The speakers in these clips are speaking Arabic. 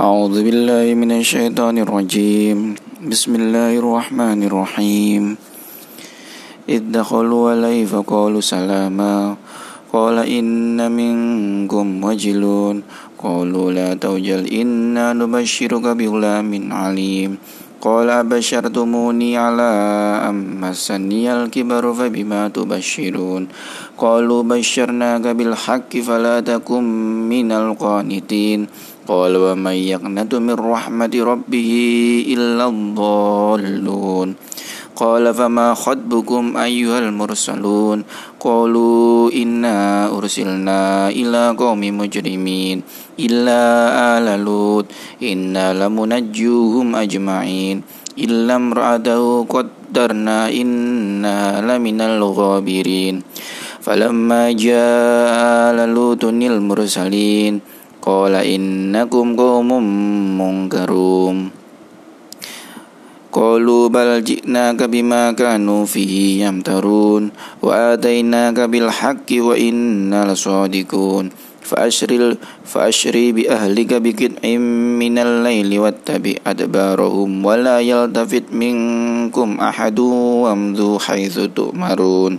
أعوذ بالله من الشيطان الرجيم. بسم الله الرحمن الرحيم. إذ دخلوا عليه فقالوا سلاما. قال إن منكم وجلون. قالوا لا توجل. إنا نبشرك بغلام عليم. قال أبشرتموني على أن مسني الكبر فبما تبشرون قالوا بشرناك بالحق فلا تكن من القانتين قال ومن يقنت من رحمة ربه إلا الضالون قال فما خطبكم أيها المرسلون قالوا إنا أرسلنا إلى قوم مجرمين إلا آل لوط إنا لمنجوهم أجمعين إلا امرأته قدرنا إنا لمن الغابرين فلما جاء آل لوط المرسلين قال إنكم قوم منكرون قالوا بل جئناك بما كانوا فيه يمترون وآتيناك بالحق وإنا لصادقون. فأشر فأشري بأهلك بقطع من الليل واتبع أدبارهم ولا يلتفت منكم أحد وامضوا حيث تؤمرون.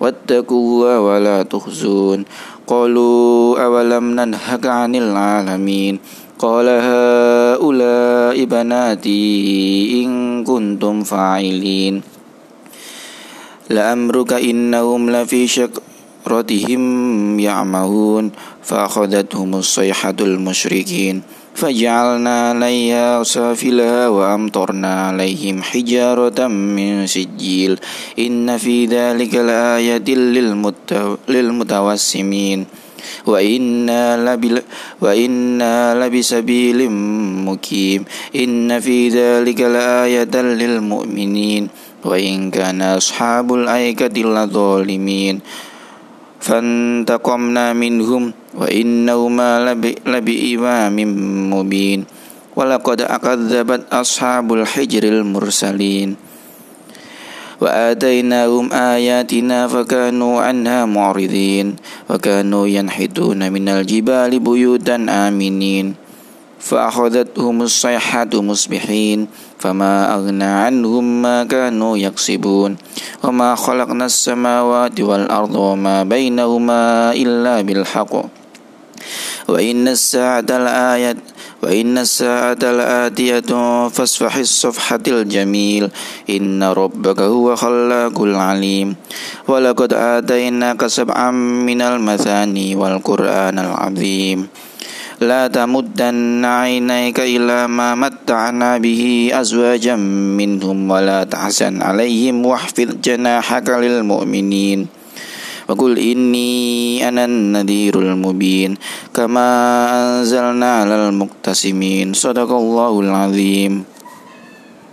واتقوا الله ولا تخزون. قالوا أولم ننهك عن العالمين؟ قال هؤلاء بناتي إن كنتم فاعلين. لأمرك إنهم لفي شكرتهم يعمهون فأخذتهم الصيحة المشركين فجعلنا عليها سافلها وأمطرنا عليهم حجارة من سجيل. إن في ذلك لآية للمتوسمين. وإنا, لبل وإنا لبسبيل مقيم. إن في ذلك لآية للمؤمنين. وإن كان أصحاب الأيكة لظالمين. فانتقمنا منهم وإنهما لبإمام مبين ولقد أكذبت أصحاب الحجر المرسلين وآتيناهم آياتنا فكانوا عنها معرضين وكانوا ينحتون من الجبال بيوتا آمنين فأخذتهم الصيحة مصبحين فما أغنى عنهم ما كانوا يكسبون. وما خلقنا السماوات والأرض وما بينهما إلا بالحق. وإن الساعة لآية وإن الساعة لآتية فاصفح الصفحة الجميل. إن ربك هو خلاق العليم. ولقد آتيناك سبعا من المثاني والقرآن العظيم. لا تمدن عينيك إلى ما متعنا به أزواجا منهم ولا تحزن عليهم واحفظ جناحك للمؤمنين وقل إني أنا النذير المبين كما أنزلنا على المقتسمين صدق الله العظيم